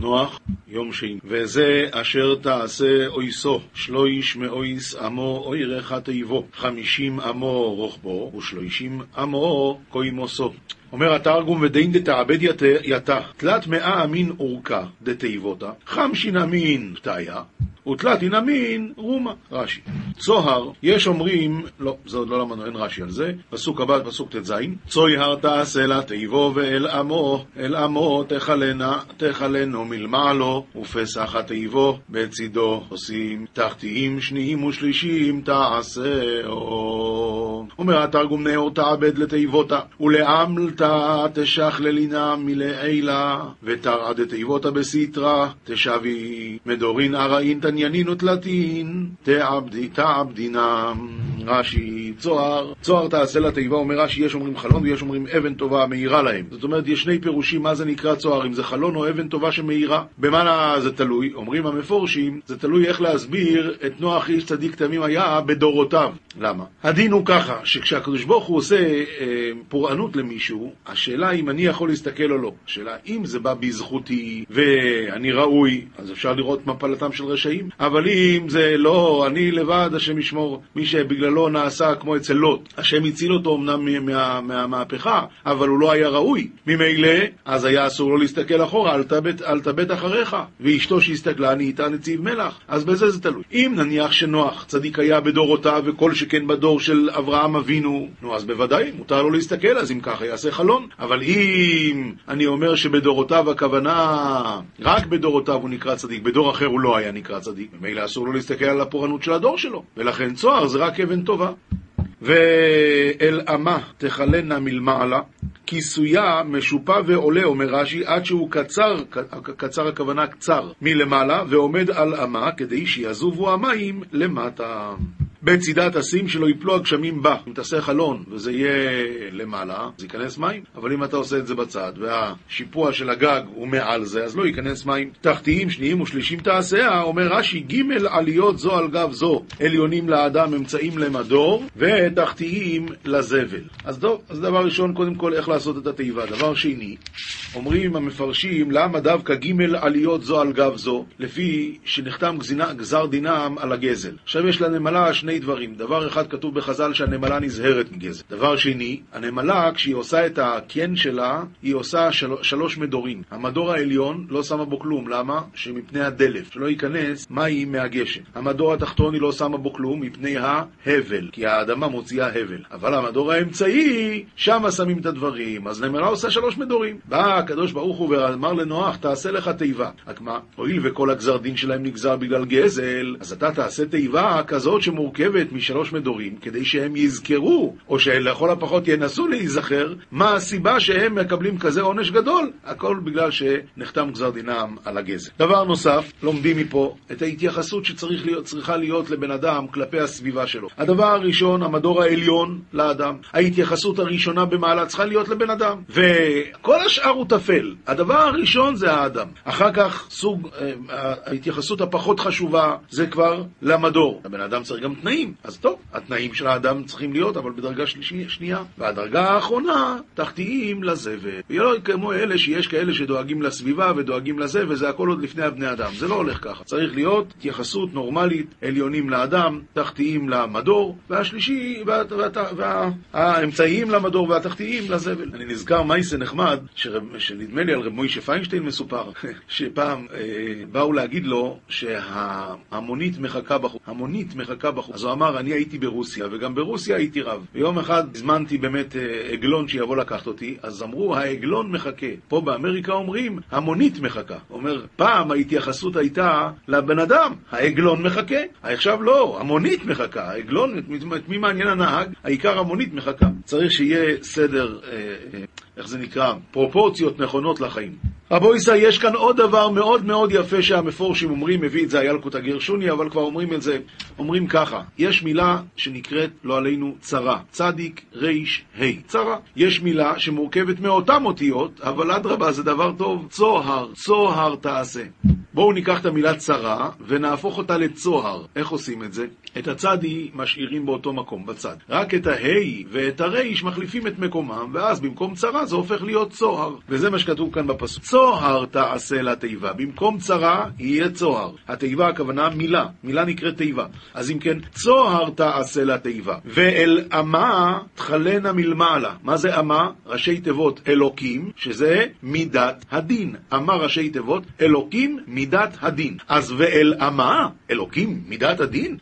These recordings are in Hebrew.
נוח, יום שני. וזה אשר תעשה אויסו, שלויש מאויס עמו אוירך תיבו, חמישים עמו רוחבו, ושלושים עמו קוימוסו. אומר התרגום ודין דתעבד יתה, תלת מאה אמין אורכה דתיבותא, חמשין אמין פתיה, ותלתין אמין רומה. רש"י. צוהר, יש אומרים, לא, זה עוד לא למדנו, אין רש"י על זה, פסוק הבא, פסוק ט"ז, צוהר תעשה לה תיבו ואל עמו, אל עמו תכלנה, תכלנו מלמעלו, ופסח התיבו בצידו עושים, תחתיים שניים ושלישים תעשהו. אומר התרגום נאור תעבד לתיבותה, ולעמלתה תשכללינה מלעילה, ותרעה דתיבותה בסתרה, תשבי מדורין ארעין תניינין ותלתין, תעבדי תעבדינם. רש"י, צוהר, צוהר תעשה לתיבה, אומר רש"י, יש אומרים חלון ויש אומרים אבן טובה מאירה להם. זאת אומרת, יש שני פירושים מה זה נקרא צוהר, אם זה חלון או אבן טובה שמאירה. במה זה תלוי? אומרים המפורשים, זה תלוי איך להסביר את נוח איש צדיק תמים היה בדורותיו. למה? הדין הוא ככה, שכשהקדוש ברוך הוא עושה אה, פורענות למישהו, השאלה אם אני יכול להסתכל או לא. השאלה אם זה בא בזכותי ואני ראוי, אז אפשר לראות מפלתם של רשעים, אבל אם זה לא, אני לבד, השם ישמור, מי שבגללו נעשה כמו אצל לוט, השם הציל אותו אמנם מה, מהמהפכה, אבל הוא לא היה ראוי. ממילא, אז היה אסור לו להסתכל אחורה, אל תבט אחריך. ואשתו שהסתכלה נהייתה נציב מלח, אז בזה זה תלוי. אם נניח שנוח צדיק היה בדורותיו וכל שכן בדור של אברהם אבינו, נו אז בוודאי, מותר לו להסתכל, אז אם ככה יעשה חלון. אבל אם אני אומר שבדורותיו הכוונה, רק בדורותיו הוא נקרא צדיק, בדור אחר הוא לא היה נקרא צדיק, ממילא אסור לו להסתכל על הפורענות של הדור שלו. ולכן צוהר זה רק אבן טובה. ואל אמה תכלנה מלמעלה, כיסויה משופע ועולה, אומר רש"י, עד שהוא קצר, קצר הכוונה קצר, מלמעלה, ועומד על אמה, כדי שיזובו המים למטה. בצידה תשים שלא יפלו הגשמים בה. אם תעשה חלון וזה יהיה למעלה, אז ייכנס מים. אבל אם אתה עושה את זה בצד, והשיפוע של הגג הוא מעל זה, אז לא ייכנס מים. תחתיים, שניים ושלישים תעשיה, אומר רש"י, ג' עליות זו על גב זו, עליונים לאדם, אמצעים למדור, ותחתיים לזבל. אז טוב, אז דבר ראשון, קודם כל, איך לעשות את התיבה. דבר שני, אומרים המפרשים, למה דווקא ג' עליות זו על גב זו, לפי שנחתם גזר דינם על הגזל. עכשיו יש לנמלה שני דברים. דבר אחד כתוב בחז"ל שהנמלה נזהרת מגזל. דבר שני, הנמלה, כשהיא עושה את הקן שלה, היא עושה של... שלוש מדורים. המדור העליון לא שמה בו כלום, למה? שמפני הדלף, שלא ייכנס מים מהגשם. המדור התחתון היא לא שמה בו כלום מפני ההבל, כי האדמה מוציאה הבל. אבל המדור האמצעי, שם שמים את הדברים. אז נמלה עושה שלוש מדורים. בא הקדוש ברוך הוא ואמר לנוח, תעשה לך תיבה. רק מה, הואיל וכל הגזר דין שלהם נגזר בגלל גזל, אז אתה תעשה תיבה כזאת שמורכבת מורכבת משלוש מדורים, כדי שהם יזכרו, או שלכל הפחות ינסו להיזכר, מה הסיבה שהם מקבלים כזה עונש גדול. הכל בגלל שנחתם גזר דינם על הגזל. דבר נוסף, לומדים מפה את ההתייחסות שצריכה להיות לבן אדם כלפי הסביבה שלו. הדבר הראשון, המדור העליון לאדם. ההתייחסות הראשונה במעלה צריכה להיות לבן אדם. וכל השאר הוא טפל. הדבר הראשון זה האדם. אחר כך, סוג, אה, ההתייחסות הפחות חשובה זה כבר למדור. הבן אדם צריך גם תנאים. אז טוב, התנאים של האדם צריכים להיות, אבל בדרגה שנייה. והדרגה האחרונה, תחתיים לזבל. ולא כמו אלה שיש כאלה שדואגים לסביבה ודואגים לזה, וזה הכל עוד לפני הבני אדם. זה לא הולך ככה. צריך להיות התייחסות נורמלית, עליונים לאדם, תחתיים למדור, והשלישי, וה, וה, והאמצעיים למדור והתחתיים לזבל. אני נזכר מייסה נחמד, שנדמה לי על רב מוישה פיינשטיין מסופר, שפעם אה, באו להגיד לו שהמונית מחכה בחוץ. המונית מחכה בחוץ. אז הוא אמר, אני הייתי ברוסיה, וגם ברוסיה הייתי רב. ויום אחד הזמנתי באמת אה, עגלון שיבוא לקחת אותי, אז אמרו, העגלון מחכה. פה באמריקה אומרים, המונית מחכה. אומר, פעם ההתייחסות הייתה לבן אדם, העגלון מחכה. עכשיו לא, המונית מחכה. העגלון, את מי מעניין הנהג? העיקר המונית מחכה. צריך שיהיה סדר, אה, אה, איך זה נקרא, פרופורציות נכונות לחיים. רבו ישראל, יש כאן עוד דבר מאוד מאוד יפה שהמפורשים אומרים, מביא את זה הילקוט הגרשוני, אבל כבר אומרים את זה, אומרים ככה, יש מילה שנקראת, לא עלינו, צרה, צדיק, ריש, ה', צרה. יש מילה שמורכבת מאותן אותיות, אבל אדרבה זה דבר טוב, צוהר, צוהר תעשה. בואו ניקח את המילה צרה ונהפוך אותה לצוהר. איך עושים את זה? את הצדי משאירים באותו מקום, בצד. רק את ההי ואת הריש מחליפים את מקומם, ואז במקום צרה זה הופך להיות צוהר. וזה מה שכתוב כאן בפסוק. צוהר תעשה לתיבה. במקום צרה יהיה צוהר. התיבה הכוונה מילה. מילה נקראת תיבה. אז אם כן, צוהר תעשה לתיבה. ואל אמה תכלנה מלמעלה. מה זה אמה? ראשי תיבות אלוקים, שזה מידת הדין. אמה ראשי תיבות אלוקים מידת הדין. אז ואל אמה, אלוקים מידת הדין,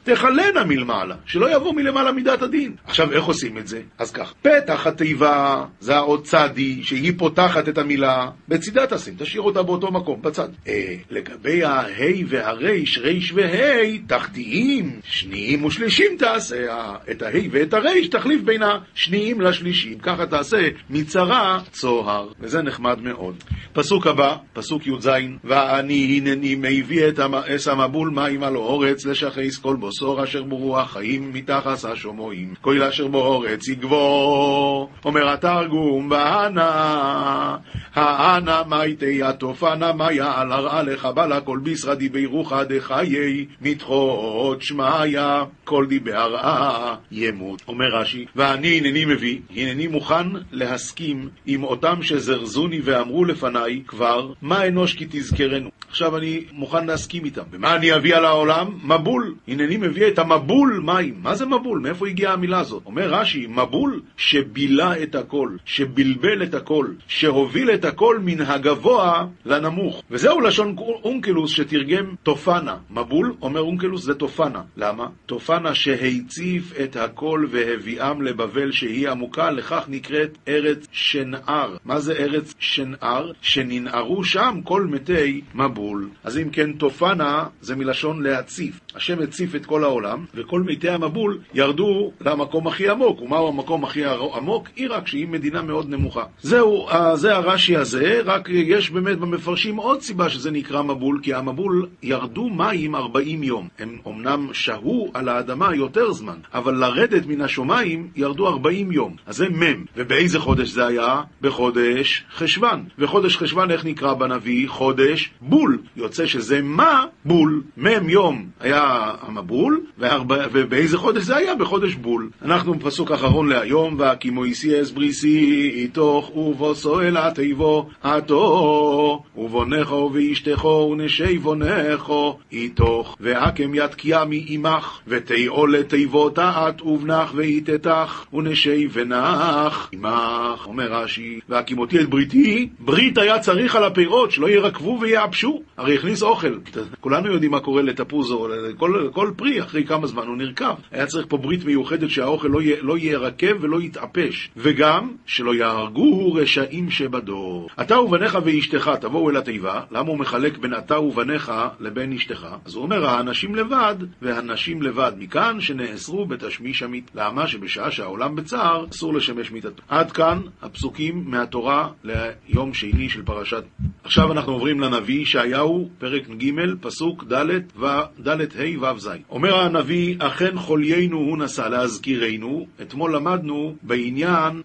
תכלנה מלמעלה. שלא יבוא מלמעלה מידת הדין. עכשיו, איך עושים את זה? אז כך, פתח התיבה זה האות צדי, שהיא פותחת את המילה, בצידה תשים, תשאיר אותה באותו מקום, בצד. אה, לגבי ההי והריש, ריש והי, תחתיים, שניים ושלישים תעשה, את ההי ואת הריש תחליף בין השניים לשלישים. ככה תעשה מצרה צוהר, וזה נחמד מאוד. פסוק הבא, פסוק י"ז, ואני הנני מביא את המבול מים על אורץ לשכיס כל בוסור אשר ברוח חיים מתחת השומועים. כל אשר באורץ יגבור, אומר התרגום בהנה, האנה מייטי התופנה מיה על הרעה לך בלה כל בישרדי בירוחה דחיי מתחות שמעיה כל די בהרעה ימות. אומר רש"י, ואני הנני מביא, הנני מוכן להסכים עם אותם שזרזוני ואמרו לפניי כבר, מה אנוש כי תזכרנו. עכשיו אני מוכן להסכים איתם. ומה אני אביא על העולם? מבול. הנני מביא את המבול מים. מה זה מבול? מאיפה הגיעה המילה הזאת? אומר רש"י, מבול שבילה את הכל, שבלבל את הכל, שהוביל את הכל מן הגבוה לנמוך. וזהו לשון אונקלוס שתרגם תופנה. מבול, אומר אונקלוס, זה תופנה. למה? תופנה שהציף את הכל והביאם לבבל שהיא עמוקה, לכך נקראת ארץ שנער. מה זה ארץ שנער? שננערו שם כל מתי מבול. אז אם כן, תופנה זה מלשון להציף. השם הציף את כל העולם, וכל מתי המבול ירדו למקום הכי עמוק. ומהו המקום הכי עמוק? עיראק, שהיא מדינה מאוד נמוכה. זהו, זה הרש"י הזה, רק יש באמת במפרשים עוד סיבה שזה נקרא מבול, כי המבול ירדו מים 40 יום. הם אמנם שהו על האדמה יותר זמן, אבל לרדת מן השמיים ירדו 40 יום. אז זה מ', ובאיזה חודש זה היה? בחודש חשוון. וחודש חשוון איך נקרא בנביא? חודש בול. יוצא שזה מה? בול. מ' יום היה המבול, ובאיזה חודש זה היה? בחודש בול. אנחנו בפסוק אחרון להיום, והקימו איסי אס בריסי איתוך ובוסו אל התיבו עתו ובונכו ואשתכו ונשי בונכו איתוך יד קיאמי עמך ותיאו לתיבו תעת ובנך ואיתתך ונשי ונח עמך אומר רש"י והקימותי את בריתי ברית היה צריך על הפירות שלא ירקבו ויעבשו הרי הכניס אוכל כולנו יודעים מה קורה לתפוז או לכל כל פרי אחרי כמה זמן הוא נרקב. היה צריך פה ברית מיוחדת שהאוכל לא, לא ירקב ולא יתעפש וגם שלא יהרגוהו רשעים שבדור. אתה ובניך ואשתך תבואו אל התיבה למה הוא מחלק בין אתה ובניך לבין אשתך? אז הוא אומר האנשים לבד והנשים לבד מכאן שנאסרו בתשמיש המית למה? שבשעה שהעולם בצער אסור לשמש מיתתו. עד כאן הפסוקים מהתורה ליום שני של פרשת עכשיו אנחנו עוברים לנביא ישעיהו פרק ג' פסוק ד' וד' ה' ו' ז' אומר הנביא אכן חוליינו הוא נסע להזכירנו. אתמול למדנו בעניין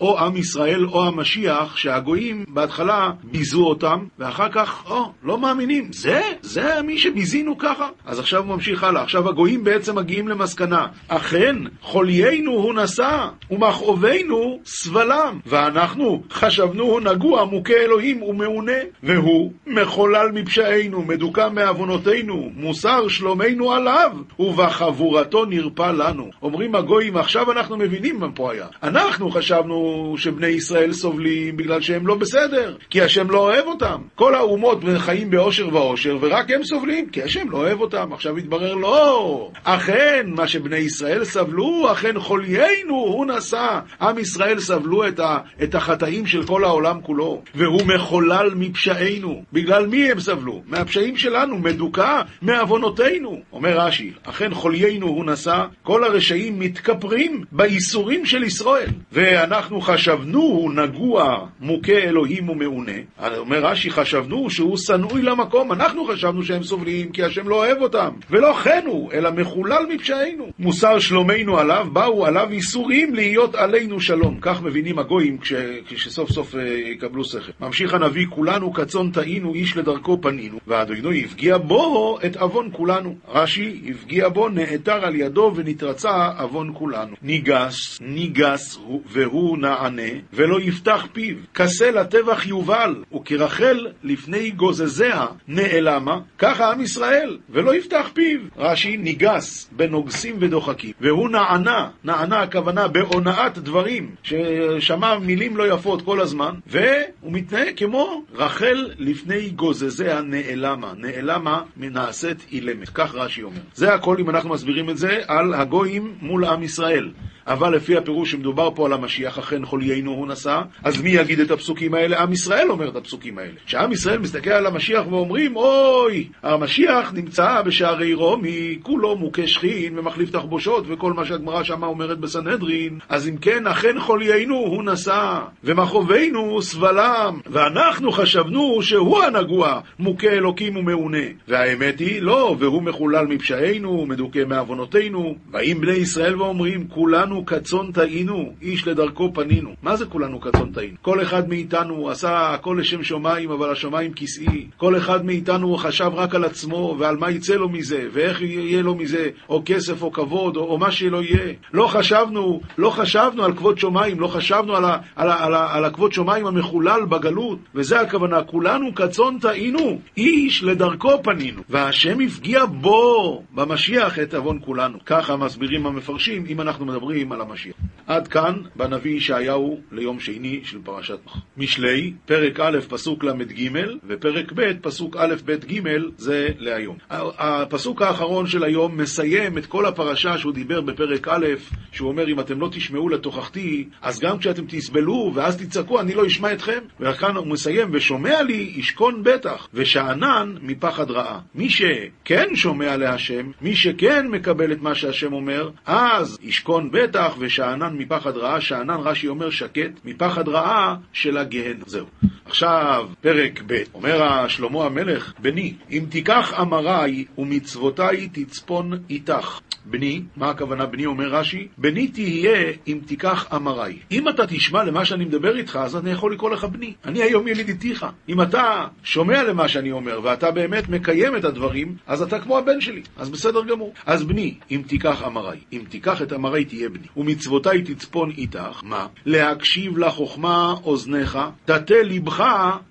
או עם ישראל או המשיח שהגויים בהתחלה ביזו אותם ואחר כך או לא מאמינים זה? זה מי שביזינו ככה? אז עכשיו הוא ממשיך הלאה. עכשיו הגויים בעצם מגיעים למסקנה אכן חוליינו הוא נסע ומכאובינו סבלם ואנחנו חשבנו הוא נגוע מוכה אלוהים ומעונה והוא מחולל מפשענו מדוכא מעוונותינו מוסר שלומנו עליו ובחבורתו נרפא לנו. אומרים הגויים עכשיו אנחנו מבינים מה פה היה. אנחנו חשבנו שבני ישראל סובלים בגלל שהם לא בסדר כי השם לא אוהב אותם. כל האומות חיים באושר ואושר ורק הם סובלים כי השם לא אוהב אותם. עכשיו התברר לא אכן מה שבני ישראל סבלו אכן חוליינו הוא נשא. עם ישראל סבלו את, ה, את החטאים של כל העולם כולו והוא מחולל מפשענו בגלל מי הם סבלו? מהפשעים שלנו מדוכא מעוונותינו. אומר רש"י אכן חוליינו הוא נשא כל הרשעים מתכפרים בייסורים של ישראל. ואנחנו חשבנו נגוע מוכה אלוהים ומעונה. אומר רש"י חשבנו שהוא שנואי למקום אנחנו חשבנו שהם סובלים כי השם לא אוהב אותם ולא כן הוא אלא מחולל מפשענו מוסר שלומנו עליו באו עליו ייסורים להיות עלינו שלום. כך מבינים הגויים כש, כשסוף סוף uh, יקבלו שכל. ממשיך הנביא כולנו כצאן טעינו איש לדרכו פנינו והאדוני הפגיע בו את עוון כולנו. רש"י הפגיע בו, נעתר על ידו ונתרצה עוון כולנו. ניגס, ניגס והוא נענה, ולא יפתח פיו. כסה לטבח יובל, וכרחל לפני גוזזיה נעלמה, ככה עם ישראל, ולא יפתח פיו. רש"י ניגס בנוגסים ודוחקים, והוא נענה, נענה הכוונה בהונאת דברים, ששמע מילים לא יפות כל הזמן, והוא מתנהג כמו רחל לפני גוזזיה נעלמה. נעלמה מנעשית אילמת, כך רש"י אומר. זה הכל אם אנחנו מסבירים את זה על הגויים מול עם ישראל. אבל לפי הפירוש שמדובר פה על המשיח, אכן חוליינו הוא נשא, אז מי יגיד את הפסוקים האלה? עם ישראל אומר את הפסוקים האלה. כשעם ישראל מסתכל על המשיח ואומרים, אוי, המשיח נמצא בשערי רומי, כולו מוכה שכין ומחליף תחבושות וכל מה שהגמרא שמה אומרת בסנהדרין, אז אם כן, אכן חוליינו הוא נשא, ומחובנו סבלם, ואנחנו חשבנו שהוא הנגוע, מוכה אלוקים ומעונה. והאמת היא, לא, והוא מחולל מפשענו, מדוכא מעוונותינו. באים בני ישראל ואומרים, כולנו כולנו כצאן טעינו, איש לדרכו פנינו. מה זה כולנו כצאן טעינו? כל אחד מאיתנו עשה הכל לשם שמיים, אבל השמיים כסאי. כל אחד מאיתנו חשב רק על עצמו, ועל מה יצא לו מזה, ואיך יהיה לו מזה, או כסף או כבוד, או, או מה שלא יהיה. לא חשבנו, לא חשבנו על כבוד שמיים, לא חשבנו על, ה, על, ה, על, ה, על הכבוד שמיים המחולל בגלות, וזה הכוונה, כולנו כצאן טעינו, איש לדרכו פנינו, והשם הפגיע בו, במשיח, את עוון כולנו. ככה מסבירים המפרשים, אם אנחנו מדברים מדברים על המשיח. עד כאן בנביא ישעיהו ליום שני של פרשת. משלי, פרק א', פסוק ל"ג, ופרק ב', פסוק א', ב', ג', זה להיום. הפסוק האחרון של היום מסיים את כל הפרשה שהוא דיבר בפרק א', שהוא אומר, אם אתם לא תשמעו לתוכחתי, אז גם כשאתם תסבלו ואז תצעקו, אני לא אשמע אתכם. וכאן הוא מסיים, ושומע לי, ישכון בטח, ושאנן מפחד רעה. מי שכן שומע להשם, מי שכן מקבל את מה שהשם אומר, אז ישכון בטח. בטח ושאנן מפחד רעה, שאנן רש"י אומר שקט, מפחד רעה של הגהן. זהו. עכשיו, פרק ב', אומר שלמה המלך, בני, אם תיקח אמריי ומצוותיי תצפון איתך. בני, מה הכוונה בני אומר רש"י? בני תהיה אם תיקח אמריי. אם אתה תשמע למה שאני מדבר איתך, אז אני יכול לקרוא לך בני. אני היום ילידיתיך. אם אתה שומע למה שאני אומר, ואתה באמת מקיים את הדברים, אז אתה כמו הבן שלי. אז בסדר גמור. אז בני, אם תיקח אמריי. אם תיקח את אמריי תהיה. ומצוותיי תצפון איתך, מה? להקשיב לחוכמה אוזניך, תטה לבך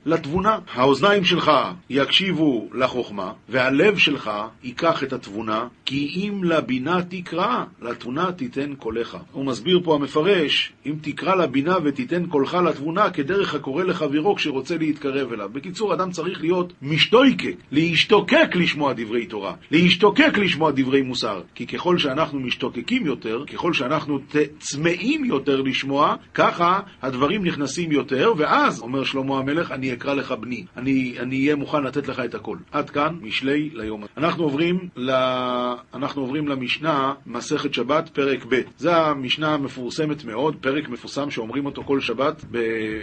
לתבונה. האוזניים שלך יקשיבו לחוכמה, והלב שלך ייקח את התבונה, כי אם לבינה תקרא, לתבונה תיתן קולך. הוא מסביר פה המפרש, אם תקרא לבינה ותיתן קולך לתבונה, כדרך הקורא לחברו כשרוצה להתקרב אליו. בקיצור, אדם צריך להיות משתויקק, להשתוקק לשמוע דברי תורה, להשתוקק לשמוע דברי מוסר. כי ככל שאנחנו משתוקקים יותר, ככל שאנחנו צמאים יותר לשמוע, ככה הדברים נכנסים יותר, ואז, אומר שלמה המלך, אני אקרא לך בני, אני אהיה מוכן לתת לך את הכל. עד כאן, משלי ליום הזה. אנחנו עוברים, ל... אנחנו עוברים למשנה, מסכת שבת, פרק ב'. זו המשנה המפורסמת מאוד, פרק מפורסם שאומרים אותו כל שבת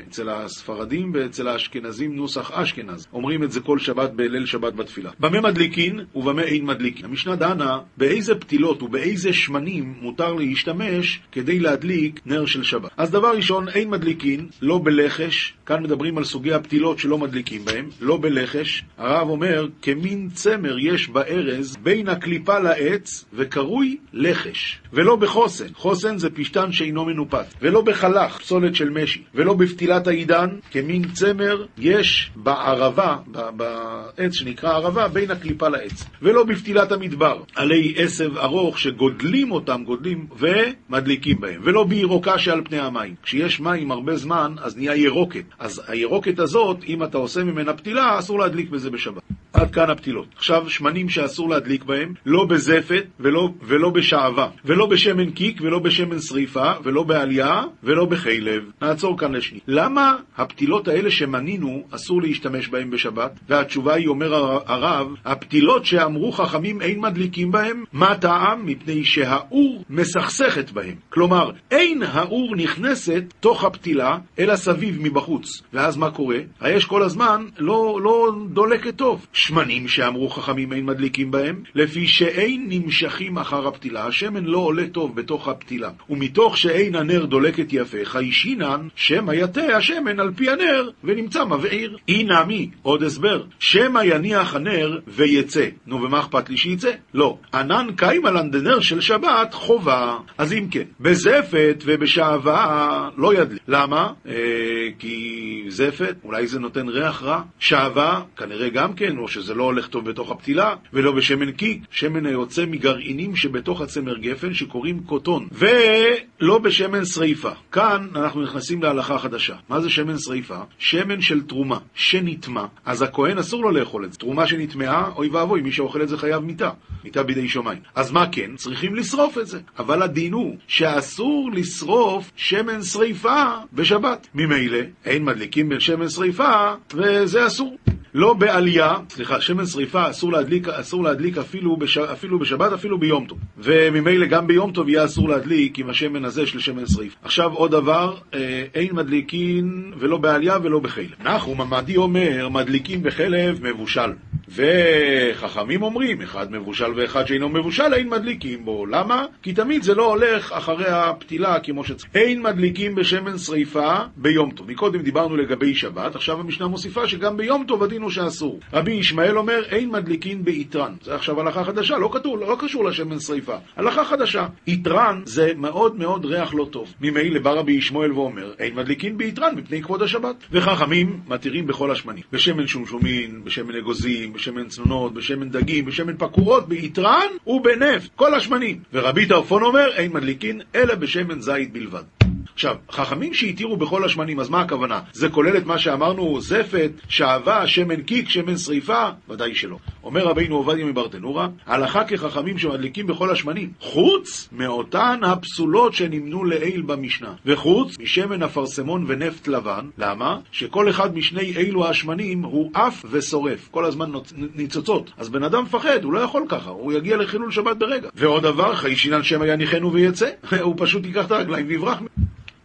אצל הספרדים ואצל האשכנזים, נוסח אשכנז. אומרים את זה כל שבת בליל שבת בתפילה. במה מדליקין ובמה אין מדליקין. המשנה דנה באיזה פתילות ובאיזה שמנים מותר להשתמש כדי להדליק נר של שבת. אז דבר ראשון, אין מדליקין, לא בלחש, כאן מדברים על סוגי הפתילות שלא מדליקים בהם, לא בלחש. הרב אומר, כמין צמר יש בארז בין הקליפה לעץ וקרוי לחש. ולא בחוסן, חוסן זה פשטן שאינו מנופת. ולא בחלך, פסולת של משי. ולא בפתילת העידן, כמין צמר יש בערבה, בעץ שנקרא ערבה, בין הקליפה לעץ. ולא בפתילת המדבר, עלי עשב ארוך שגודלים אותם, גודלים, ומדליקים בהם. ולא בירוקה שעל פני המים. כשיש מים הרבה זמן, אז נהיה ירוקת. אז הירוקת הזאת, אם אתה עושה ממנה פתילה, אסור להדליק בזה בשבת. עד כאן הפתילות. עכשיו, שמנים שאסור להדליק בהם, לא בזפת ולא, ולא בשעווה, ולא בשמן קיק ולא בשמן שריפה, ולא בעלייה ולא בחלב. נעצור כאן לשני. למה הפתילות האלה שמנינו, אסור להשתמש בהם בשבת? והתשובה היא, אומר הרב, הפתילות שאמרו חכמים אין מדליקים בהם, מה טעם? מפני שהאור מסכסכת בהם. כלומר, אין האור נכנסת תוך הפתילה, אלא סביב מבחוץ. ואז מה קורה? האש כל הזמן לא, לא דולקת טוב. שמנים שאמרו חכמים אין מדליקים בהם, לפי שאין נמשכים אחר הפתילה, השמן לא עולה טוב בתוך הפתילה. ומתוך שאין הנר דולקת יפה, חיישינן, שמא יטה השמן על פי הנר, ונמצא מבעיר. אי נעמי, עוד הסבר, שמא יניח הנר ויצא. נו, ומה אכפת לי שיצא? לא. ענן קיימלן דנר של שבת חובה. אז אם כן, בזפת ובשעווה לא ידליק. למה? אה, כי זפת, אולי זה נותן ריח רע. שעווה, כנראה גם כן, או שזה לא הולך טוב בתוך הפתילה, ולא בשמן קיק, שמן היוצא מגרעינים שבתוך הצמר גפן שקוראים קוטון, ולא בשמן שריפה. כאן אנחנו נכנסים להלכה חדשה. מה זה שמן שריפה? שמן של תרומה, שנטמע, אז הכהן אסור לו לאכול את זה. תרומה שנטמעה, אוי ואבוי, מי שאוכל את זה חייב מיתה, מיתה בידי שמיים. אז מה כן? צריכים לשרוף את זה. אבל הדין הוא שאסור לשרוף שמן שריפה בשבת. ממילא, אין מדליקים בין שמן שריפה, וזה אסור. לא בעלייה, סליחה, שמן שריפה אסור להדליק, אסור להדליק אפילו, בש, אפילו בשבת, אפילו ביום טוב. וממילא גם ביום טוב יהיה אסור להדליק עם השמן הזה של שמן שריפה. עכשיו עוד דבר, אה, אין מדליקין ולא בעלייה ולא בחלב. נחום עמדי אומר, מדליקים בחלב מבושל. וחכמים אומרים, אחד מבושל ואחד שאינו מבושל, אין מדליקים בו. למה? כי תמיד זה לא הולך אחרי הפתילה כמו שצריך. אין מדליקים בשמן שריפה ביום טוב. מקודם דיברנו לגבי שבת, עכשיו המשנה מוסיפה שגם ביום טוב הדין הוא שאסור. רבי ישמעאל אומר, אין מדליקין ביתרן. זה עכשיו הלכה חדשה, לא, כתוב, לא קשור לשמן שריפה. הלכה חדשה. יתרן זה מאוד מאוד ריח לא טוב. ממילא בא רבי ישמעאל ואומר, אין מדליקין ביתרן מפני כבוד השבת. וחכמים מתירים בכל השמנים. בשמן שומשומין, בשמן אגוזים, בשמן צנונות, בשמן דגים, בשמן פקורות, ביתרן ובנפט. כל השמנים. ורבי טרפון אומר, אין מדליקין אלא בשמן זית בלבד. עכשיו, חכמים שהתירו בכל השמנים, אז מה הכוונה? זה כולל את מה שאמרנו, זפת, שעווה, שמן קיק, שמן שריפה? ודאי שלא. אומר רבינו עובדיה מברטנורה, הלכה כחכמים שמדליקים בכל השמנים, חוץ מאותן הפסולות שנמנו לעיל במשנה, וחוץ משמן אפרסמון ונפט לבן, למה? שכל אחד משני אילו השמנים הוא עף ושורף, כל הזמן ניצוצות. אז בן אדם מפחד, הוא לא יכול ככה, הוא יגיע לחילול שבת ברגע. ועוד דבר, חיישינן שמא יניחנו ויצא, הוא פשוט ייקח את הרגליים ויברח.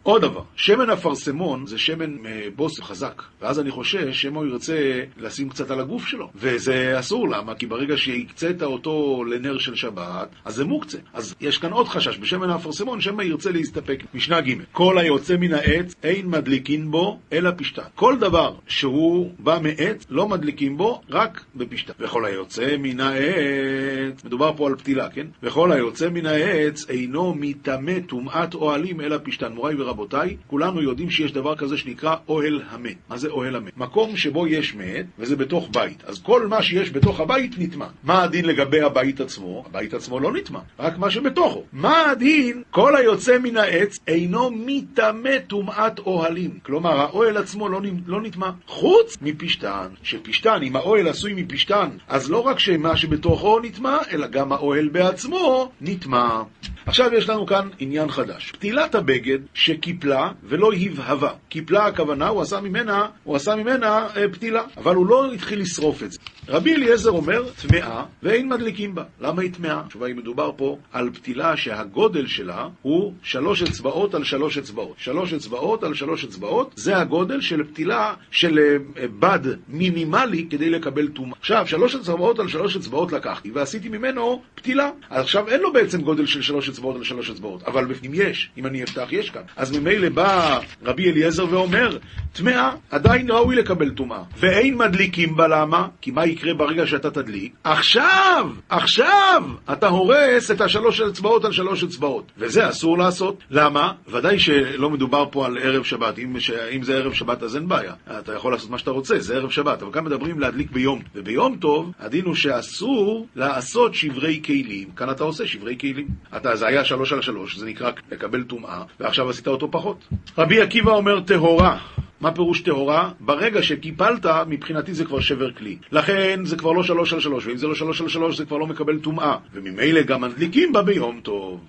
עוד דבר, שמן אפרסמון זה שמן אה, בוס חזק, ואז אני חושש שמא הוא ירצה לשים קצת על הגוף שלו, וזה אסור, למה? כי ברגע שהקצית אותו לנר של שבת, אז זה מוקצה. אז יש כאן עוד חשש, בשמן האפרסמון שמא ירצה להסתפק. משנה ג' כל היוצא מן העץ, אין מדליקין בו, אלא פשטן. כל דבר שהוא בא מעץ, לא מדליקים בו, רק בפשטן. וכל היוצא מן העץ, מדובר פה על פתילה, כן? וכל היוצא מן העץ, אינו מטמא טומאת אוהלים, אלא פשטן. מוריי ורבותיי, רבותיי, כולנו יודעים שיש דבר כזה שנקרא אוהל המת. מה זה אוהל המת? מקום שבו יש מת, וזה בתוך בית. אז כל מה שיש בתוך הבית נטמע. מה הדין לגבי הבית עצמו? הבית עצמו לא נטמע, רק מה שבתוכו. מה הדין? כל היוצא מן העץ אינו מטמא טומאת אוהלים. כלומר, האוהל עצמו לא, לא נטמע, חוץ מפשתן. שפשתן, אם האוהל עשוי מפשתן, אז לא רק שמה שבתוכו נטמע, אלא גם האוהל בעצמו נטמע. עכשיו יש לנו כאן עניין חדש. פתילת הבגד שקיפלה ולא הבהבה. קיפלה הכוונה, הוא עשה ממנה, הוא עשה ממנה אה, פתילה, אבל הוא לא התחיל לשרוף את זה. רבי אליעזר אומר, טמאה ואין מדליקים בה. למה היא טמאה? התשובה היא מדובר פה על פתילה שהגודל שלה הוא שלוש אצבעות על שלוש אצבעות. שלוש אצבעות על שלוש אצבעות, זה הגודל של פתילה של אה, בד מינימלי כדי לקבל טומאה. עכשיו, שלוש אצבעות על שלוש אצבעות לקחתי ועשיתי ממנו פתילה. עכשיו אין לו בעצם גודל של שלוש אצבעות על שלוש אצבעות, אבל בפנים יש, אם אני אפתח יש כאן. אז ממילא בא רבי אליעזר ואומר, טמאה עדיין ראוי לקבל טומאה. ואין מדליקים בה, למה? כי מה יקרה ברגע שאתה תדליק? עכשיו, עכשיו, אתה הורס את השלוש אצבעות על שלוש אצבעות. וזה אסור לעשות. למה? ודאי שלא מדובר פה על ערב שבת. אם, ש... אם זה ערב שבת אז אין בעיה. אתה יכול לעשות מה שאתה רוצה, זה ערב שבת. אבל כאן מדברים להדליק ביום. וביום טוב, הדין הוא שאסור לעשות שברי כלים. כאן אתה עושה שברי כלים. אתה, זה היה שלוש על שלוש, זה נקרא לקבל טומאה, ועכשיו עשית אותו פחות. רבי עקיבא אומר טהורה. מה פירוש טהורה? ברגע שקיפלת, מבחינתי זה כבר שבר כלי. לכן זה כבר לא שלוש על שלוש, ואם זה לא שלוש על שלוש זה כבר לא מקבל טומאה. וממילא גם מדליקים בה ביום טוב.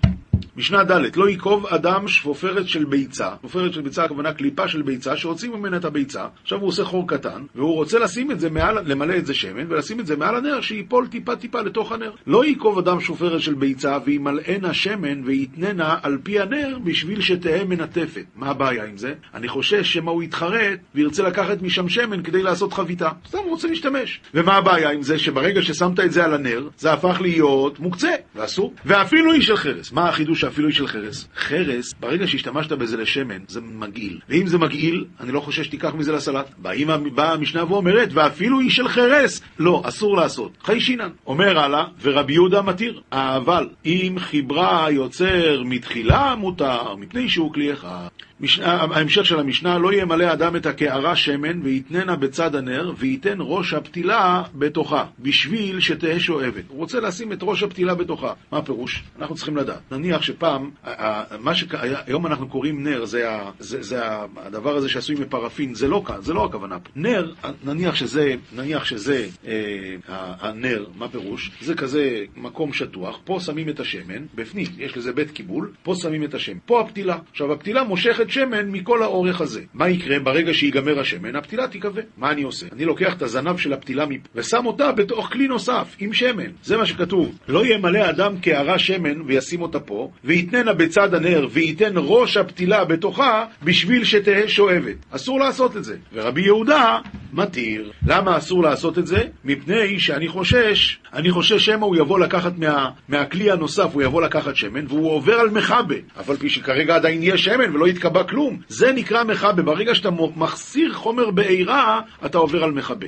משנה ד' לא ייקוב אדם שפופרת של ביצה, שפופרת של ביצה הכוונה קליפה של ביצה שהוציאו ממנה את הביצה, עכשיו הוא עושה חור קטן, והוא רוצה לשים את זה מעל, למלא את זה שמן, ולשים את זה מעל הנר, שייפול טיפה טיפה לתוך הנר. לא ייקוב אדם שופרת של ביצה וימלאנה שמן ויתננה על פי הנר בשביל שתהא מנטפת. מה הבעיה עם זה? אני חושש שמא הוא יתחרט וירצה לקחת משם שמן כדי לעשות חביתה. סתם הוא רוצה להשתמש. ומה הבעיה עם זה? שברגע ששמת את זה על הנר, זה הפך להיות מוקצה, ואסור. ואפילו איש של חרס. מה החידוש שאפילו איש של חרס? חרס, ברגע שהשתמשת בזה לשמן, זה מגעיל. ואם זה מגעיל, אני לא חושש שתיקח מזה לסלט. באה המשנה ואומרת, ואפילו איש של חרס, לא, אסור לעשות. חיישינן. אומר הלאה, ורבי יהודה מתיר. אבל אם חיברה יוצר מתחילה, מותר, מפני שהוא כלי אחד. ההמשך של המשנה, לא ימלא אדם את הקערה שמן ויתננה בצד הנר וייתן ראש הפתילה בתוכה, בשביל שתהא שואבת. הוא רוצה לשים את ראש הפתילה בתוכה. מה הפירוש? אנחנו צריכים לדעת. נניח שפעם, מה שהיום אנחנו קוראים נר, זה, זה, זה הדבר הזה שעשוי מפרפין, זה לא זה לא הכוונה פה. נר, נניח שזה, נניח שזה אה, הנר, מה פירוש? זה כזה מקום שטוח, פה שמים את השמן, בפנים, יש לזה בית קיבול, פה שמים את השמן. פה הפתילה. עכשיו, הפתילה מושכת שמן מכל האורך הזה. מה יקרה ברגע שיגמר השמן? הפתילה תיכווה. מה אני עושה? אני לוקח את הזנב של הפתילה ושם אותה בתוך כלי נוסף, עם שמן. זה מה שכתוב. לא ימלא אדם קערה שמן וישים אותה פה, ויתננה בצד הנר, וייתן ראש הפתילה בתוכה, בשביל שתהא שואבת. אסור לעשות את זה. ורבי יהודה מתיר. למה אסור לעשות את זה? מפני שאני חושש, אני חושש שמא הוא יבוא לקחת מה, מהכלי הנוסף, הוא יבוא לקחת שמן, והוא עובר על מכבה. אבל פי שכרגע עדיין יהיה שמן ולא יתקבע כלום. זה נקרא מכבה. ברגע שאתה מחסיר חומר בעירה, אתה עובר על מכבה.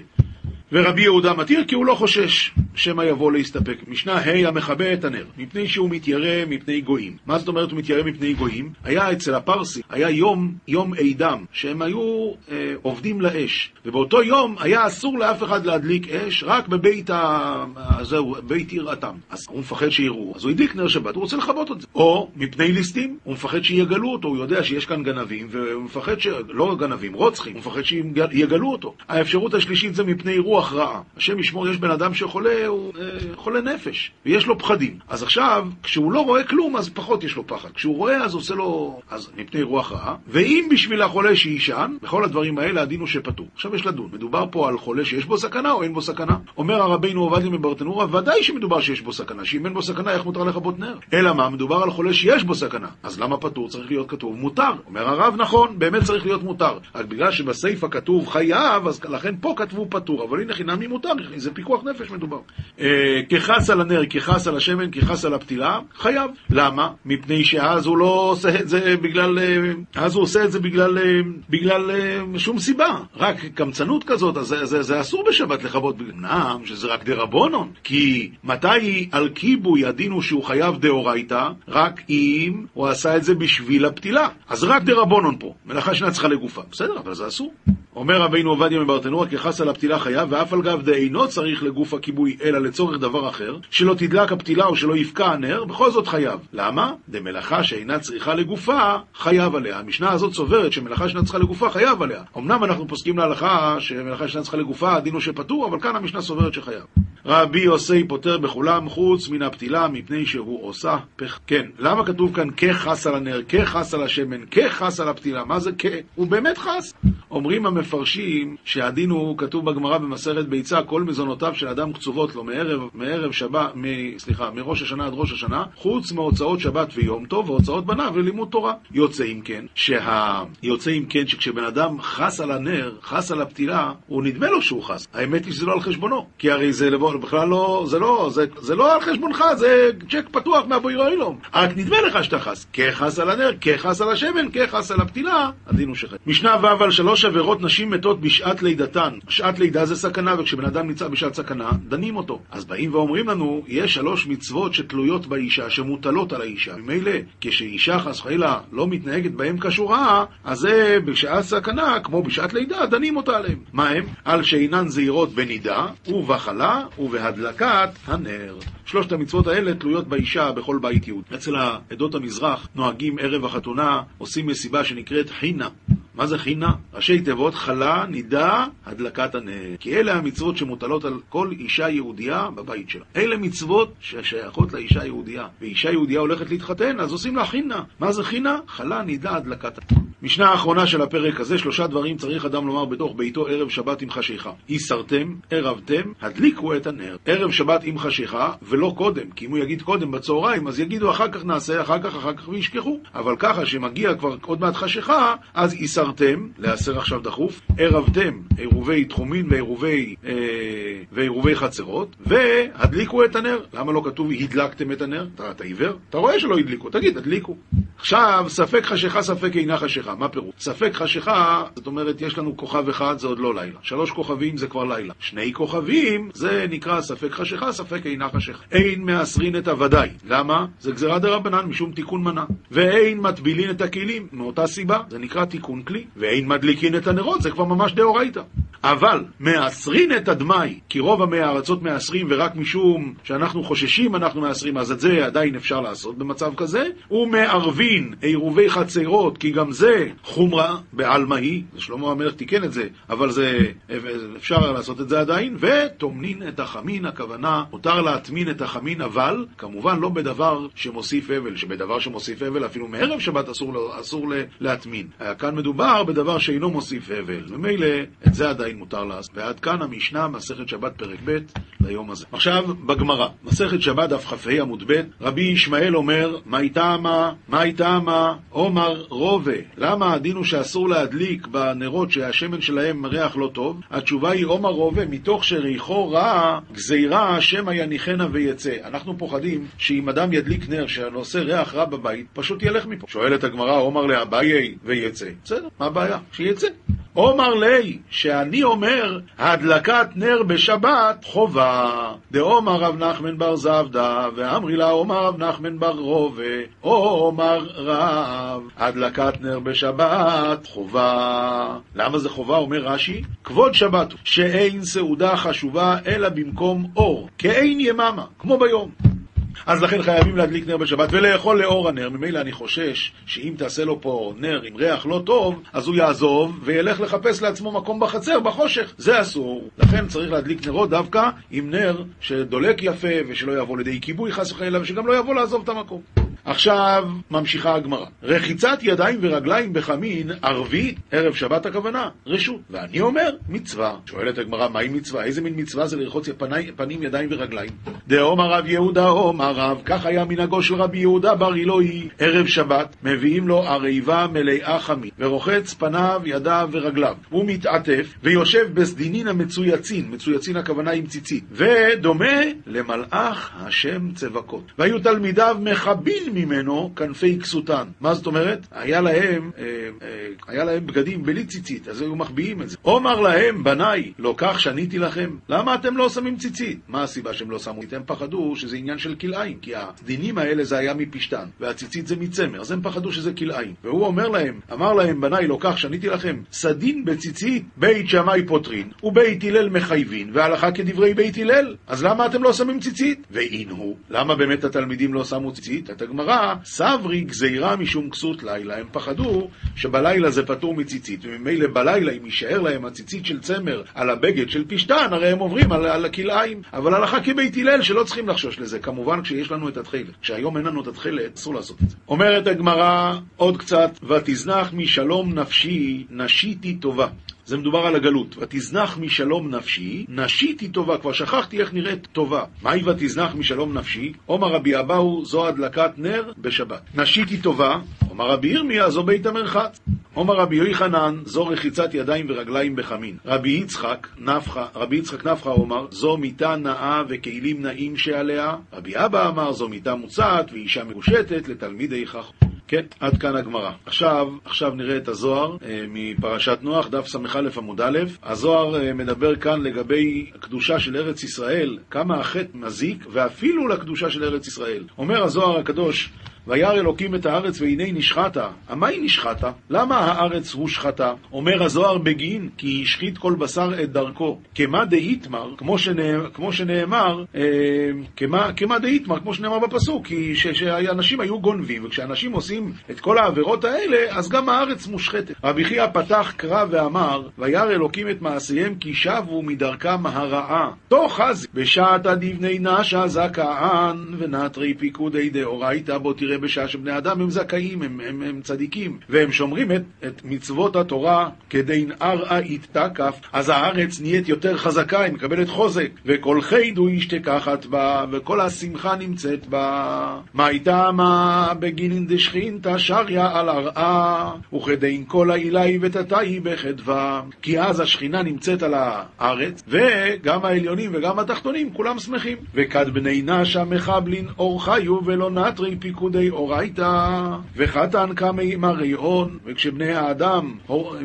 ורבי יהודה מתיר כי הוא לא חושש שמא יבוא להסתפק. משנה ה' המכבה את הנר, מפני שהוא מתיירא מפני גויים. מה זאת אומרת הוא מתיירא מפני גויים? היה אצל הפרסי, היה יום, יום עידם, שהם היו אה, עובדים לאש, ובאותו יום היה אסור לאף אחד להדליק אש, רק בבית ה... זהו, בית יראתם. אז הוא מפחד שיראו, אז הוא הדליק נר שבת, הוא רוצה לכבות את זה. או מפני ליסטים, הוא מפחד שיגלו אותו, הוא יודע שיש כאן גנבים, והוא מפחד ש... לא גנבים, רוצחים, הוא מפחד שיגלו אותו. האפשרות השלישית זה מפני רוח. רוח רעה. השם ישמור, יש בן אדם שחולה, הוא אה, חולה נפש, ויש לו פחדים. אז עכשיו, כשהוא לא רואה כלום, אז פחות יש לו פחד. כשהוא רואה, אז עושה לו... אז מפני רוח רעה. ואם בשביל החולה שיישן, בכל הדברים האלה הדין הוא שפטור. עכשיו יש לדון. מדובר פה על חולה שיש בו סכנה או אין בו סכנה? אומר הרבינו עובדיה מברטנורה, ודאי שמדובר שיש בו סכנה, שאם אין בו סכנה, איך מותר לכבות נר? אלא מה? מדובר על חולה שיש בו סכנה. אז למה פטור? צריך להיות כתוב מותר. אומר הרב, נכון, באמת צריך להיות מותר. רק בגלל שבסיפא כתוב חייב, אז לכן פה כתבו פטור. אבל הנה חינמי מותר, זה פיקוח נפש מדובר. אה, כחס על הנר, כחס על השמן, כחס על הפתילה, חייב. למה? מפני שאז הוא לא עושה את זה בגלל... אה, אז הוא עושה את זה בגלל, אה, בגלל שום סיבה. רק קמצנות כזאת, אז זה, זה, זה אסור בשבת לכבות. אמנם שזה רק דרבונון. כי מתי על כיבוי הדין הוא שהוא חייב דאורייתא? רק אם הוא עשה את זה בשביל הפתילה. אז רק דרבונון פה. מלאכה שנה צריכה לגופה. בסדר, אבל זה אסור. אומר רבינו עובדיה מברטנורה, כחס על הפתילה חייב, ואף על גב דאינו צריך לגוף הכיבוי, אלא לצורך דבר אחר, שלא תדלק הפתילה או שלא יפקע הנר, בכל זאת חייב. למה? דמלאכה שאינה צריכה לגופה, חייב עליה. המשנה הזאת סוברת שמלאכה שאינה צריכה לגופה, חייב עליה. אמנם אנחנו פוסקים להלכה שמלאכה שאינה צריכה לגופה, הדין הוא שפטור, אבל כאן המשנה סוברת שחייב. רבי עושי פוטר בכולם חוץ מן הפתילה, מפני שהוא עושה פח... כן, למה כתוב כאן כחס על הנר, כחס על השמן, כחס על הפתילה? מה זה כ? הוא באמת חס. אומרים המפרשים שהדין הוא כתוב בגמרא במסכת ביצה, כל מזונותיו של אדם קצובות לו מערב, מערב שבת, מ, סליחה, מראש השנה עד ראש השנה, חוץ מהוצאות שבת ויום טוב והוצאות בניו ללימוד תורה. יוצא אם כן, שה... יוצא אם כן שכשבן אדם חס על הנר, חס על הפתילה, הוא נדמה לו שהוא חס. האמת היא שזה לא על חשבונו, כי הרי זה לבוא, בכלל לא, זה לא, זה, זה לא על חשבונך, זה צ'ק פתוח מהבוירו אילום. רק נדמה לך שאתה חס. כחס על הנר, כחס על השמן, כחס על הפתילה, הדין הוא שחט. משנה ו' על שלוש עבירות נשים מתות בשעת לידתן. שעת לידה זה סכנה, וכשבן אדם נמצא בשעת סכנה, דנים אותו. אז באים ואומרים לנו, יש שלוש מצוות שתלויות באישה, שמוטלות על האישה. ממילא, כשאישה חס וחלילה לא מתנהגת בהם כשורה, אז זה בשעת סכנה, כמו בשעת לידה, דנים אותה עליהם. מה הם? על שאינן זהירות בנידה, ובחלה, ובהדלקת הנר. שלושת המצוות האלה תלויות באישה בכל בית יהודי. אצל העדות המזרח נוהגים ערב החתונה, עושים מסיבה שנקראת חינה. מה זה חינה? ראשי תיבות חלה, נידה, הדלקת הנר. כי אלה המצוות שמוטלות על כל אישה יהודייה בבית שלה. אלה מצוות ששייכות לאישה יהודייה. ואישה יהודייה הולכת להתחתן, אז עושים לה חינה. מה זה חינה? חלה, נידה, הדלקת הנר. משנה האחרונה של הפרק הזה, שלושה דברים צריך אדם לומר בתוך ביתו ערב שבת עם חשיכה. איסרתם, ערבתם, הדליקו את הנר. ערב שבת עם חשיכה, ולא קודם, כי אם הוא יגיד קודם בצהריים, אז יגידו אחר כך נעשה, אחר כך, אחר כך, וישכחו. אבל ככה, שמגיע כבר עוד מעט חשיכה, אז איסרתם, להסר עכשיו דחוף, ערבתם, עירובי תחומין ועירובי, אה, חצרות, והדליקו את הנר. למה לא כתוב הדלקתם את הנר? אתה, אתה עיוור? אתה רואה שלא הדליקו, תגיד, הדליקו. עכשיו, ספק חשיכה, ספק אינה חשיכה. מה פירוש? ספק חשיכה, זאת אומרת, יש לנו כוכב אחד, זה עוד לא לילה. שלוש כוכבים זה כבר לילה. שני כוכבים, זה נקרא ספק חשיכה, ספק אינה חשיכה. אין מעשרין את הוודאי. למה? זה גזירה דה רבנן משום תיקון מנה. ואין מטבילין את הכלים, מאותה סיבה, זה נקרא תיקון כלי. ואין מדליקין את הנרות, זה כבר ממש דאורייתא. אבל מעשרין את הדמאי, כי רוב עמי הארצות מעשרים ורק משום שאנחנו חוששים אנחנו מעשרים, אז את זה עדיין אפשר לעשות במצב כזה, ומערבין עירובי חצרות, כי גם זה חומרה בעלמא היא, שלמה המלך תיקן את זה, אבל זה, אפשר לעשות את זה עדיין, וטומנין את החמין, הכוונה, מותר להטמין את החמין, אבל כמובן לא בדבר שמוסיף אבל, שבדבר שמוסיף אבל אפילו מערב שבת אסור, אסור להטמין. כאן מדובר בדבר שאינו מוסיף אבל, ומילא את זה עדיין מותר לעשות. ועד כאן המשנה, מסכת שבת פרק ב' ליום הזה. עכשיו, בגמרא, מסכת שבת דף כ"ה עמוד ב', רבי ישמעאל אומר, מה איתמה, מה איתמה, עומר רובה. למה הדין הוא שאסור להדליק בנרות שהשמן שלהם ריח לא טוב? התשובה היא עומר רובה, מתוך שריחו רע, גזירה שמא יניחנה ויצא. אנחנו פוחדים שאם אדם ידליק נר שעושה ריח רע בבית, פשוט ילך מפה. שואלת הגמרא, עומר לאביי ויצא. בסדר, מה הבעיה? שיצא. עומר לי, שאני אומר, הדלקת נר בשבת חובה. דעומר רב נחמן בר זבדה, ואמרי לה עומר רב נחמן בר רובה, עומר רב, הדלקת נר בשבת חובה. למה זה חובה? אומר רש"י, כבוד שבת, שאין סעודה חשובה אלא במקום אור, כאין יממה, כמו ביום. אז לכן חייבים להדליק נר בשבת ולאכול לאור הנר. ממילא אני חושש שאם תעשה לו פה נר עם ריח לא טוב, אז הוא יעזוב וילך לחפש לעצמו מקום בחצר, בחושך. זה אסור. לכן צריך להדליק נרות דווקא עם נר שדולק יפה ושלא יבוא לידי כיבוי חס וחלילה ושגם לא יבוא לעזוב את המקום. עכשיו ממשיכה הגמרא. רחיצת ידיים ורגליים בחמין, ערבית, ערב שבת הכוונה, רשות. ואני אומר, מצווה. שואלת הגמרא, מהי מצווה? איזה מין מצווה זה לרחוץ פני, פנים, ידיים ורגליים? דאומר רב יהודה עומר רב, כך היה מנהגו של רבי יהודה בר אילוי, ערב שבת, מביאים לו עריבה מלאה חמין, ורוחץ פניו, ידיו ורגליו. הוא מתעטף, ויושב בסדינין המצויצין, מצויצין הכוונה עם ציצית, ודומה למלאך השם צבקות. והיו תלמידיו מכבין ממנו כנפי כסותן. מה זאת אומרת? היה להם, אה, אה, היה להם בגדים בלי ציצית, אז היו מחביאים את זה. אומר להם, בניי, לא כך שניתי לכם, למה אתם לא שמים ציצית? מה הסיבה שהם לא שמו? הם פחדו שזה עניין של כלאיים, כי הדינים האלה זה היה מפשתן, והציצית זה מצמר, אז הם פחדו שזה כלאיים. והוא אומר להם, אמר להם, בניי, לא כך שניתי לכם, סדין בציצית, בית שמאי פוטרין, ובית הלל מחייבין, והלכה כדברי בית הלל. אז למה אתם לא שמים ציצית? ואין הוא, למה באמת התלמידים לא שמו ציצית? את הגמרא, סברי גזירה משום כסות לילה. הם פחדו שבלילה זה פטור מציצית, וממילא בלילה, אם יישאר להם הציצית של צמר על הבגד של פשתן, הרי הם עוברים על, על הכלאיים. אבל הלכה כבית הלל שלא צריכים לחשוש לזה. כמובן כשיש לנו את התכלת. כשהיום אין לנו את התכלת, אסור לעשות את זה. אומרת הגמרא עוד קצת, ותזנח משלום נפשי, נשיתי טובה. זה מדובר על הגלות. ותזנח משלום נפשי, נשיתי טובה. כבר שכחתי איך נראית טובה. מהי ותזנח משלום נפשי? עומר רבי אבאו, זו הדלקת נר בשבת. נשיתי טובה, עומר רבי ירמיה, זו בית המרחץ. עומר רבי יוחנן, זו רחיצת ידיים ורגליים בחמין. רבי יצחק נפחה, רבי יצחק נפחה אומר, זו מיטה נאה וכלים נאים שעליה. רבי אבא אמר, זו מיטה מוצעת ואישה מרושטת לתלמידי חכם. כן, עד כאן הגמרא. עכשיו, עכשיו נראה את הזוהר אה, מפרשת נוח, דף ס"א עמוד א'. הזוהר אה, מדבר כאן לגבי הקדושה של ארץ ישראל, כמה החטא מזיק, ואפילו לקדושה של ארץ ישראל. אומר הזוהר הקדוש וירא אלוקים את הארץ והנה נשחתה. המה היא נשחתה? למה הארץ הושחתה? אומר הזוהר בגין, כי השחית כל בשר את דרכו. כמה דאיתמר, כמו, שנאמר, כמו שנאמר, אה, כמה, כמה דאיתמר, כמו שנאמר בפסוק, כי שאנשים היו גונבים, וכשאנשים עושים את כל העבירות האלה, אז גם הארץ מושחתת. רבי חייא פתח קרא ואמר, וירא אלוקים את מעשיהם כי שבו מדרכם הרעה. תוך חזי, בשעתא דבני נשה זכאן ונטרי פיקודי דאורייתא, בוא תראה בשעה שבני אדם הם זכאים, הם, הם, הם צדיקים, והם שומרים את, את מצוות התורה כדי נערא יתתקף, אז הארץ נהיית יותר חזקה, היא מקבלת חוזק, וכל חידו ישתכחת בה, וכל השמחה נמצאת בה. מה הייתה מה בגינין דשכינתא שריה על הרעה, וכדין כל העילי ותתאי בחדווה. כי אז השכינה נמצאת על הארץ, וגם העליונים וגם התחתונים כולם שמחים. וכד בני נשה מחבלין אור חיו ולא נטרי פיקודי אורייתא, וחתן קמי מרי הון, וכשבני האדם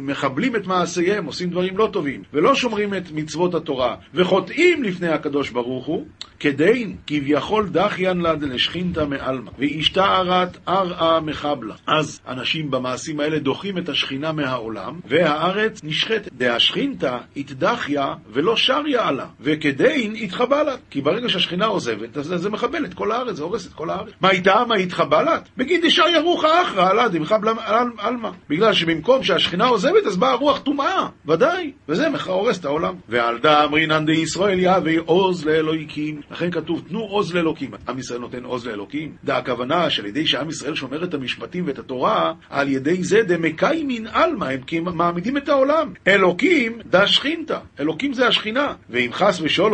מחבלים את מעשיהם, עושים דברים לא טובים, ולא שומרים את מצוות התורה, וחוטאים לפני הקדוש ברוך הוא, כדין כביכול דחיין לה דלשכינתא מעלמא, ואשתערת ארעה מחבלה. אז אנשים במעשים האלה דוחים את השכינה מהעולם, והארץ נשחטת. דהשכינתא התדחיה ולא שריה עלה, וכדין התחבלת. כי ברגע שהשכינה עוזבת, אז זה מחבל את כל הארץ, זה הורס את כל הארץ. מה איתה? מה התחבלת? בגיד דשאר ירוחה אחרא עלה דמחבלה עלמא. בגלל שבמקום שהשכינה עוזבת, אז באה רוח טומאה, ודאי, וזה הורס את העולם. ועל דה אמרינן דישראל יהווה עוז לאלוהיקים. לכן כתוב, תנו עוז לאלוקים. עם ישראל נותן עוז לאלוקים. דה הכוונה שעל ידי שעם ישראל שומר את המשפטים ואת התורה, על ידי זה דמקיימין עלמא, הם מעמידים את העולם. אלוקים דה שכינתא, אלוקים זה השכינה. ואם חס ושלום,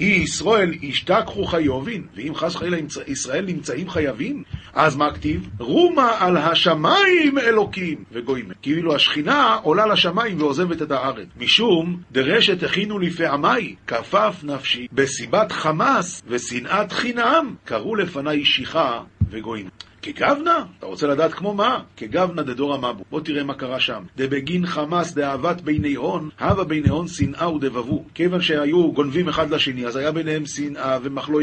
אי ישראל ישתכחו חיובין, ואם חס וחלילה ישראל נמצאים חייבים, אז מה כתיב? רומה על השמיים אלוקים וגויים. כאילו השכינה עולה לשמיים ועוזבת את הארץ. משום דרשת הכינו לפעמי, כפף נפשי, בסיבת חמאס ושנאת חינם, קראו לפניי שיחה וגויים. כגבנה? אתה רוצה לדעת כמו מה? כגבנה דדור המבו. בוא תראה מה קרה שם. דבגין חמאס דאהבת ביני הון, הווה ביני הון שנאה ודבבו. כיוון שהיו גונבים אחד לשני, אז היה ביניהם שנאה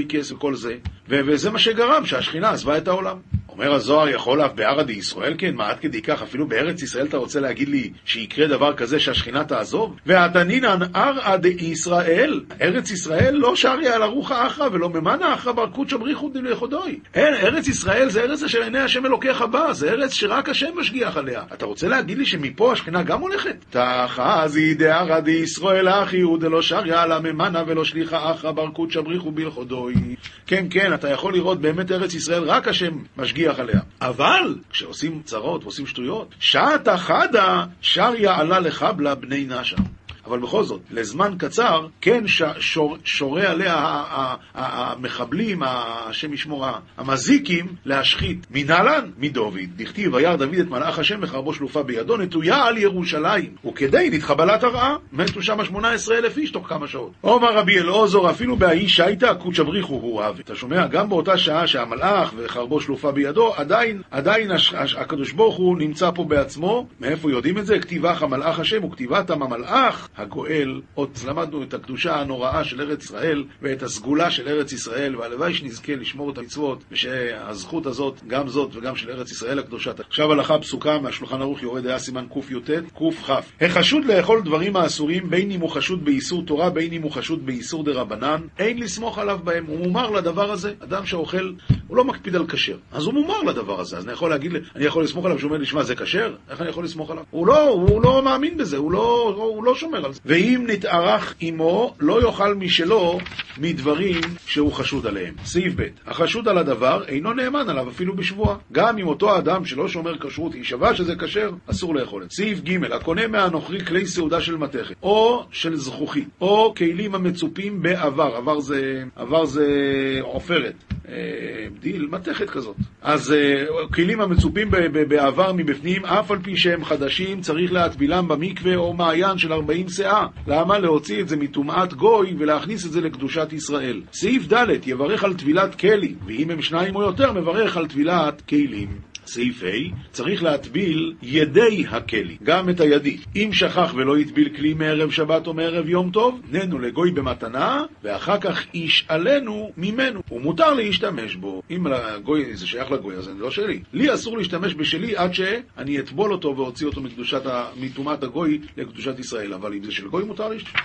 כס וכל זה, וזה מה שגרם שהשכינה עזבה את העולם. אומר הזוהר, יכול אף בערא דישראל כן? מה עד כדי כך? אפילו בארץ ישראל אתה רוצה להגיד לי שיקרה דבר כזה שהשכינה תעזוב? ועתנינן ערא דישראל, ארץ ישראל לא שריה על ארוחה אחרא ולא ממנה אחרא בר קודשא בריחו דליחודוי. אין, ארץ ישראל זה ארץ אשר עיני השם אלוקיך בא, זה ארץ שרק השם משגיח עליה. אתה רוצה להגיד לי שמפה השכינה גם הולכת? תחזי דערא דישראל אחי הוא דלא שריה על הממנה ולא שליחה אחרא בר קודשא בריחו בלכודוי. כן, כן, אתה יכול לראות באמת ארץ ישראל, רק השם משגיח עליה. אבל כשעושים צרות ועושים שטויות, שעתה חדה שריה עלה לחבלה בני נשה. אבל בכל זאת, לזמן קצר, כן ש, שור, שורה עליה המחבלים, השם ישמור, המזיקים, להשחית. מנהלן, מדוד, דכתיב, וירא דוד את מלאך השם בחרבו שלופה בידו, נטויה על ירושלים, וכדי נתחבלת הרעה, מתו שם 18 אלף איש תוך כמה שעות. עומר רבי אלעוזר, אפילו באיש הייתה, קודש אבריחו הוא אהב. אתה שומע, גם באותה שעה שהמלאך וחרבו שלופה בידו, עדיין, עדיין הקדוש ברוך הוא נמצא פה בעצמו. מאיפה יודעים את זה? כתיבך המלאך השם וכתיבתם המלאך הגואל, עוד למדנו את הקדושה הנוראה של ארץ ישראל ואת הסגולה של ארץ ישראל, והלוואי שנזכה לשמור את המצוות, ושהזכות הזאת, גם זאת וגם של ארץ ישראל הקדושה. עכשיו הלכה פסוקה מהשולחן ערוך יורד היה סימן קי"ט, קכ. החשוד לאכול דברים האסורים, בין אם הוא חשוד באיסור תורה, בין אם הוא חשוד באיסור דה רבנן, אין לסמוך עליו בהם. הוא מומר לדבר הזה. אדם שאוכל, הוא לא מקפיד על כשר. אז הוא מומר לדבר הזה. אז אני יכול להגיד, אני יכול לסמוך עליו שהוא אומר לי, שמע, זה כשר? איך אני יכול לסמוך עליו? הוא לא, הוא לא מאמין בזה, הוא לא, הוא לא שומר על זה. ואם נתארך עמו, לא יאכל משלו מדברים שהוא חשוד עליהם. סעיף ב' החשוד על הדבר אינו נאמן עליו אפילו בשבועה. גם אם אותו אדם שלא שומר כשרות יישבע שזה כשר, אסור לאכול את סעיף ג' הקונה מהנוכרי כלי סעודה של מתכת, או של זכוכית, או כלים המצופים בעבר, עבר זה, עבר זה עופרת. בדיל, מתכת כזאת. אז כלים המצופים באבר מבפנים, אף על פי שהם חדשים, צריך להטבילם במקווה או מעיין של 40 סאה. למה? להוציא את זה מטומאת גוי ולהכניס את זה לקדושת ישראל. סעיף ד' יברך על טבילת כלי, ואם הם שניים או יותר, מברך על טבילת כלים. סעיף ה', צריך להטביל ידי הכלי, גם את הידי. אם שכח ולא הטביל כלי מערב שבת או מערב יום טוב, יתננו לגוי במתנה, ואחר כך ישאלנו ממנו. ומותר להשתמש בו. אם לגוי, זה שייך לגוי, אז זה לא שלי. לי אסור להשתמש בשלי עד שאני אטבול אותו ואוציא אותו מטומאת הגוי לקדושת ישראל. אבל אם זה של גוי, מותר להשתמש.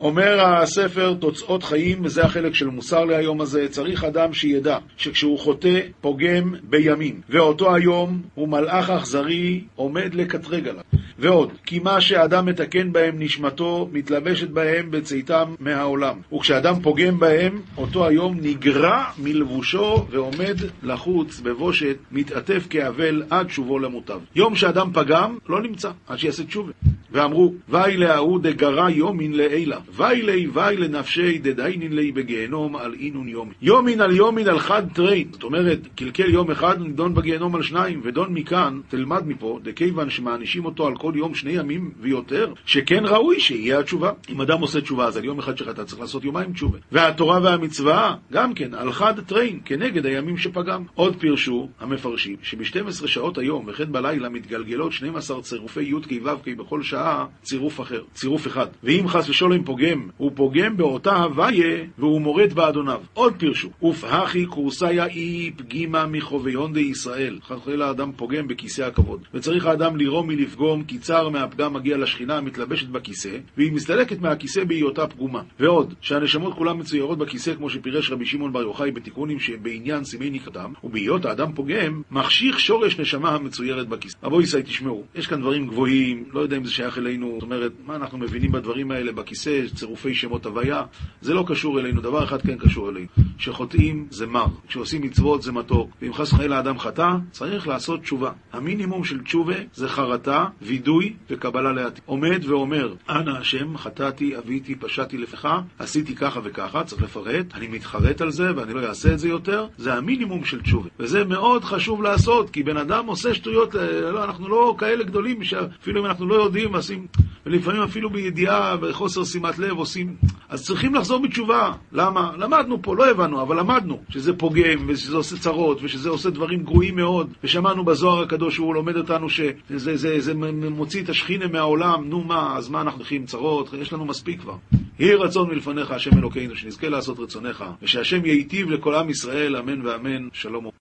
אומר הספר תוצאות חיים, וזה החלק של מוסר להיום הזה, צריך אדם שידע שכשהוא חוטא, פוגם בימים, ואותו היום הוא מלאך אכזרי עומד לקטרג עליו. ועוד, כי מה שאדם מתקן בהם נשמתו, מתלבשת בהם בצאתם מהעולם. וכשאדם פוגם בהם, אותו היום נגרע מלבושו ועומד לחוץ בבושת, מתעטף כאבל עד שובו למוטב. יום שאדם פגם, לא נמצא, עד שיעשה תשובה. ואמרו, ווי להוא דגרע יומין לעילא, ווי ליה ווי לנפשיה דדיינין ליה בגיהנום על אינון יומין. יומין על יומין על חד תריין. זאת אומרת, קלקל יום אחד, נידון בגיהנום על שניים, ודון מכאן, תלמד מפה, דכיוון שמענישים אותו על כל יום שני ימים ויותר, שכן ראוי שיהיה התשובה. אם אדם עושה תשובה, אז על יום אחד שחטא צריך לעשות יומיים תשובה. והתורה והמצווה, גם כן, על חד תריין, כנגד הימים שפגם. עוד פירשו המפרשים, שב-12 שעות היום וכן בלילה מתגלגלות 12 צירופי י' ק' ו' ק' בכל שעה צירוף אחר, צירוף אחד. ואם חס ושלום פוגם, הוא פוגם באותה הוויה והוא מורד באדוניו. עוד פירשו, ובהכי כורסיה איהי פגימא מחוביהון דישראל. חלילה האדם פוגם בכיסא הכבוד. וצריך האדם לירום מלפגום, כי מהפגם מגיע לשכינה המתלבשת בכיסא, והיא מסתלקת מהכיסא בהיותה פגומה. ועוד, שהנשמות כולן מצוירות בכיסא, כמו שפירש רבי שמעון בר יוחאי בתיקונים שבעניין סימי נקרתם, ובהיות האדם פוגם, מחשיך שורש נשמה המצוירת בכיסא. אבו ישראל, תשמעו, יש כאן דברים גבוהים, לא יודע אם זה שייך אלינו, זאת אומרת, מה אנחנו מבינים בדברים האלה בכיסא, צירופי שמות הוויה, זה לא קשור אלינו, דבר אחד כן קשור אלינו, שחוטאים זה מר, כשעושים מצוות זה מתוק, ואם חס וחלילה האדם חטא, צריך לעשות תשובה. המינימום של תשובה זה חרטה, וידוי וקבלה לעתיד. עומד ואומר, אנא השם, חטאתי, אביתי, פשעתי לפך, עשיתי ככה וככה, צריך לפרט, אני מתחרט על זה ואני לא אעשה את זה יותר, זה המינימום של תשובה. וזה מאוד חשוב לעשות, כי בן אדם עושה שטויות, לא, אנחנו לא כאלה גדולים, שאפילו אם אנחנו לא יודעים, עושים, ולפעמים אפילו בידיעה, בחוסר שימת לב עושים, אז צריכים לחזור בתשובה. למה? למדנו פה, לא הבנו, אבל למדנו שזה פוגם, ושזה עושה צרות, ושזה עושה דברים גרועים מאוד, ושמענו בזוהר הקדוש, שהוא לומד אותנו שזה זה, זה, זה מוציא את השכינה מהעולם, נו מה, אז מה אנחנו הולכים צרות, יש לנו מספיק כבר. יהי רצון מלפניך, השם אלוקינו, שנזכה לעשות רצונך, ושהשם ייטיב לכל עם ישראל, אמן ואמן, שלום.